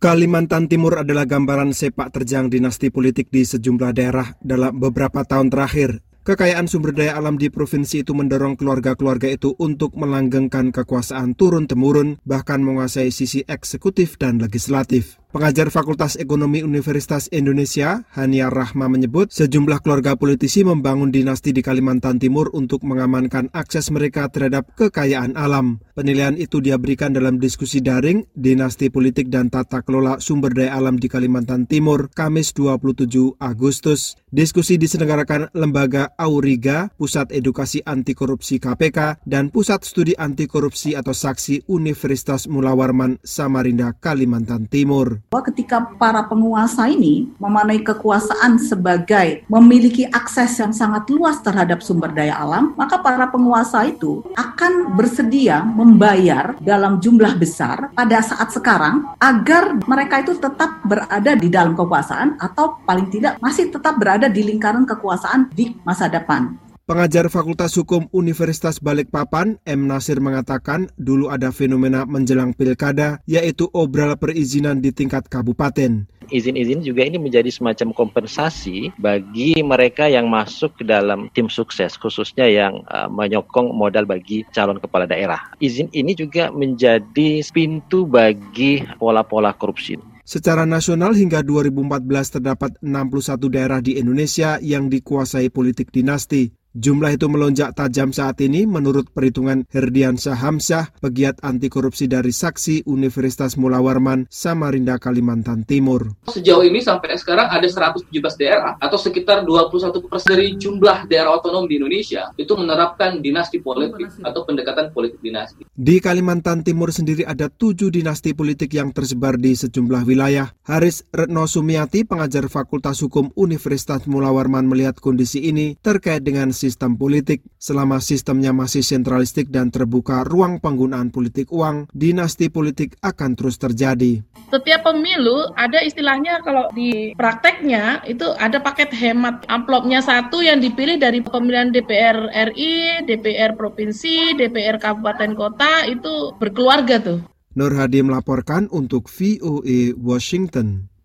Kalimantan Timur adalah gambaran sepak terjang dinasti politik di sejumlah daerah dalam beberapa tahun terakhir. Kekayaan sumber daya alam di provinsi itu mendorong keluarga-keluarga itu untuk melanggengkan kekuasaan turun-temurun, bahkan menguasai sisi eksekutif dan legislatif. Pengajar Fakultas Ekonomi Universitas Indonesia, Hania Rahma menyebut sejumlah keluarga politisi membangun dinasti di Kalimantan Timur untuk mengamankan akses mereka terhadap kekayaan alam. Penilaian itu dia berikan dalam diskusi daring Dinasti Politik dan Tata Kelola Sumber Daya Alam di Kalimantan Timur, Kamis 27 Agustus. Diskusi diselenggarakan Lembaga Auriga, Pusat Edukasi Anti Korupsi KPK, dan Pusat Studi Anti Korupsi atau Saksi Universitas Mulawarman Samarinda, Kalimantan Timur bahwa ketika para penguasa ini memanai kekuasaan sebagai memiliki akses yang sangat luas terhadap sumber daya alam, maka para penguasa itu akan bersedia membayar dalam jumlah besar pada saat sekarang agar mereka itu tetap berada di dalam kekuasaan atau paling tidak masih tetap berada di lingkaran kekuasaan di masa depan. Pengajar Fakultas Hukum Universitas Balikpapan, M. Nasir mengatakan dulu ada fenomena menjelang pilkada, yaitu obral perizinan di tingkat kabupaten. Izin-izin juga ini menjadi semacam kompensasi bagi mereka yang masuk ke dalam tim sukses, khususnya yang uh, menyokong modal bagi calon kepala daerah. Izin ini juga menjadi pintu bagi pola-pola korupsi. Secara nasional hingga 2014 terdapat 61 daerah di Indonesia yang dikuasai politik dinasti. Jumlah itu melonjak tajam saat ini menurut perhitungan Herdiansyah Hamsyah, pegiat anti korupsi dari Saksi Universitas Mula Warman, Samarinda, Kalimantan Timur. Sejauh ini sampai sekarang ada 117 daerah atau sekitar 21 persen dari jumlah daerah otonom di Indonesia itu menerapkan dinasti politik atau pendekatan politik dinasti. Di Kalimantan Timur sendiri ada tujuh dinasti politik yang tersebar di sejumlah wilayah. Haris Retno Sumiati, pengajar Fakultas Hukum Universitas Mula Warman melihat kondisi ini terkait dengan sistem politik. Selama sistemnya masih sentralistik dan terbuka ruang penggunaan politik uang, dinasti politik akan terus terjadi. Setiap pemilu ada istilahnya kalau di prakteknya itu ada paket hemat amplopnya satu yang dipilih dari pemilihan DPR RI, DPR provinsi, DPR kabupaten kota itu berkeluarga tuh. Nur Hadi melaporkan untuk VOA Washington.